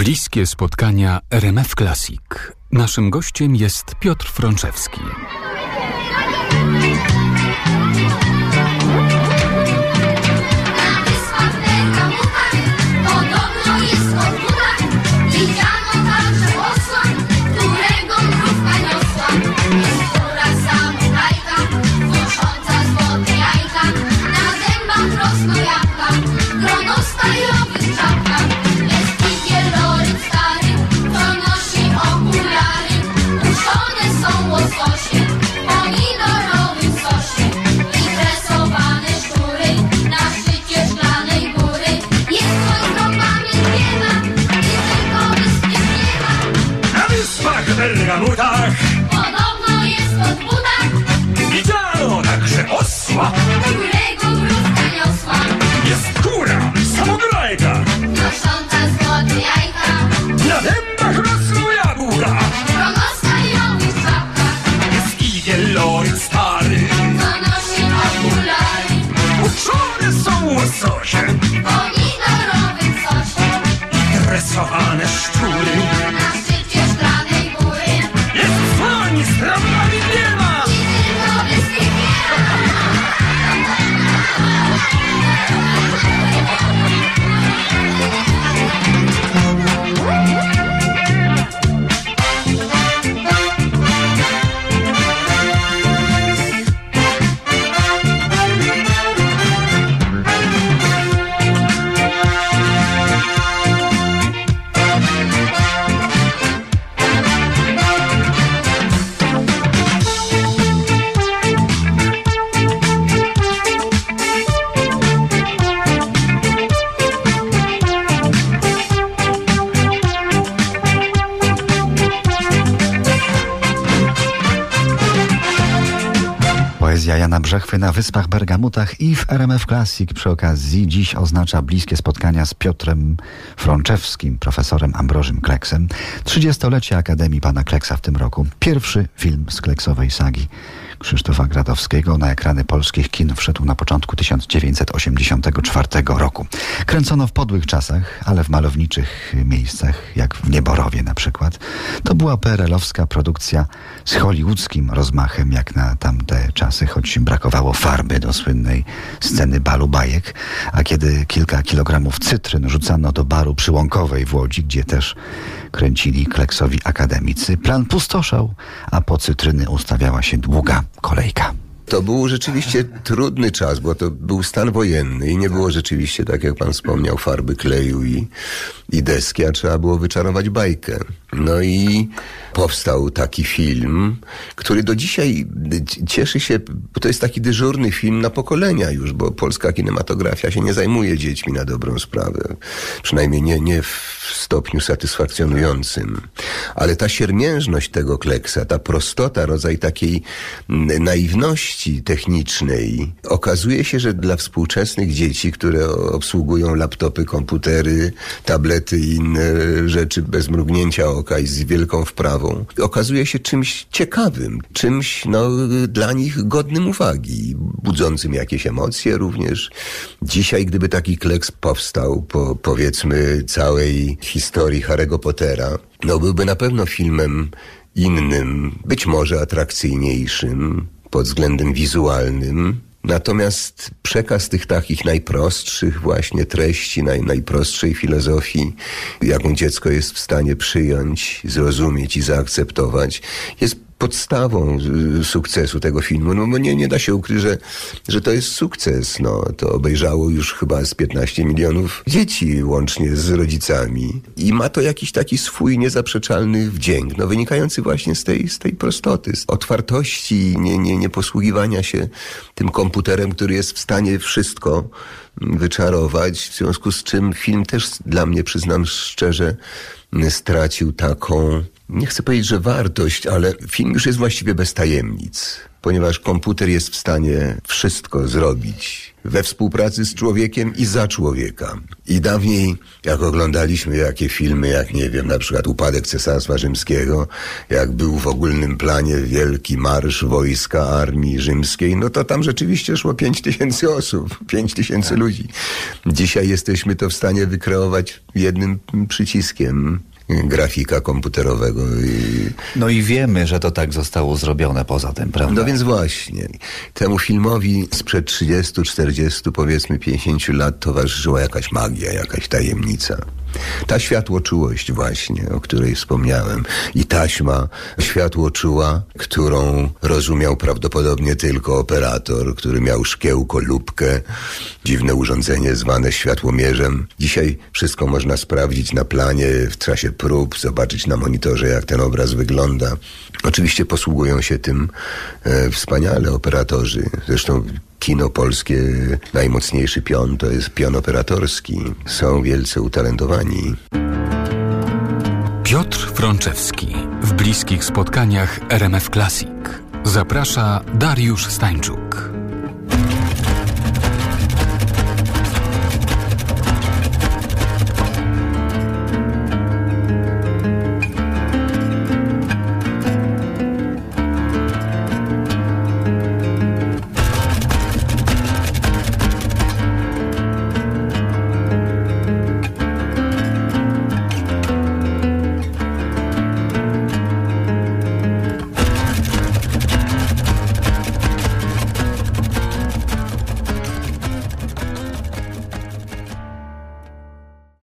Bliskie spotkania RMF Classic. Naszym gościem jest Piotr Frączewski. Bergamutach Podobno jest od budach Widziano także osła Poezja Jana Brzechwy na Wyspach Bergamutach i w RMF Classic przy okazji dziś oznacza bliskie spotkania z Piotrem Frączewskim, profesorem Ambrożym Kleksem. 30-lecie Akademii Pana Kleksa w tym roku. Pierwszy film z Kleksowej sagi Krzysztofa Gradowskiego na ekrany polskich kin wszedł na początku 1984 roku. Kręcono w podłych czasach, ale w malowniczych miejscach, jak w Nieborowie na przykład. To była PRL-owska produkcja z hollywoodzkim rozmachem, jak na tamte czasy, choć brakowało farby do słynnej sceny balu bajek, a kiedy kilka kilogramów cytryn rzucano do baru przyłąkowej w Łodzi, gdzie też kręcili kleksowi akademicy, plan pustoszał, a po cytryny ustawiała się długa kolejka. To był rzeczywiście trudny czas, bo to był stan wojenny i nie było rzeczywiście, tak jak pan wspomniał, farby kleju i, i deski, a trzeba było wyczarować bajkę. No i powstał taki film, który do dzisiaj cieszy się, bo to jest taki dyżurny film na pokolenia już, bo polska kinematografia się nie zajmuje dziećmi na dobrą sprawę. Przynajmniej nie, nie w stopniu satysfakcjonującym. Ale ta siermiężność tego kleksa, ta prostota, rodzaj takiej naiwności technicznej, okazuje się, że dla współczesnych dzieci, które obsługują laptopy, komputery, tablety i inne rzeczy bez mrugnięcia oka i z wielką wprawą, okazuje się czymś ciekawym, czymś no, dla nich godnym uwagi, budzącym jakieś emocje również. Dzisiaj, gdyby taki kleks powstał po powiedzmy całej historii Harry'ego Pottera, no byłby na pewno filmem innym, być może atrakcyjniejszym pod względem wizualnym, Natomiast przekaz tych takich najprostszych właśnie treści, naj, najprostszej filozofii, jaką dziecko jest w stanie przyjąć, zrozumieć i zaakceptować, jest podstawą sukcesu tego filmu. No bo nie, nie da się ukryć, że, że to jest sukces. No, to obejrzało już chyba z 15 milionów dzieci łącznie z rodzicami. I ma to jakiś taki swój niezaprzeczalny wdzięk, no, wynikający właśnie z tej, z tej prostoty, z otwartości, nie, nie, nie posługiwania się tym komputerem, który jest w stanie wszystko wyczarować, w związku z czym film też dla mnie, przyznam szczerze, stracił taką nie chcę powiedzieć, że wartość, ale film już jest właściwie bez tajemnic, ponieważ komputer jest w stanie wszystko zrobić we współpracy z człowiekiem i za człowieka. I dawniej, jak oglądaliśmy jakie filmy, jak nie wiem, na przykład Upadek Cesarstwa Rzymskiego, jak był w ogólnym planie wielki marsz wojska armii rzymskiej, no to tam rzeczywiście szło pięć tysięcy osób, pięć tysięcy ludzi. Dzisiaj jesteśmy to w stanie wykreować jednym przyciskiem grafika komputerowego. I... No i wiemy, że to tak zostało zrobione poza tym, prawda? No więc właśnie. Temu filmowi sprzed 30, 40, powiedzmy 50 lat towarzyszyła jakaś magia, jakaś tajemnica. Ta światłoczułość właśnie, o której wspomniałem i taśma światłoczuła, którą rozumiał prawdopodobnie tylko operator, który miał szkiełko, lubkę, dziwne urządzenie zwane światłomierzem. Dzisiaj wszystko można sprawdzić na planie, w czasie prób, zobaczyć na monitorze, jak ten obraz wygląda. Oczywiście posługują się tym e, wspaniale operatorzy. Zresztą kino polskie, najmocniejszy pion to jest pion operatorski. Są wielce utalentowani. Piotr Frączewski w bliskich spotkaniach RMF Classic. Zaprasza Dariusz Stańczuk.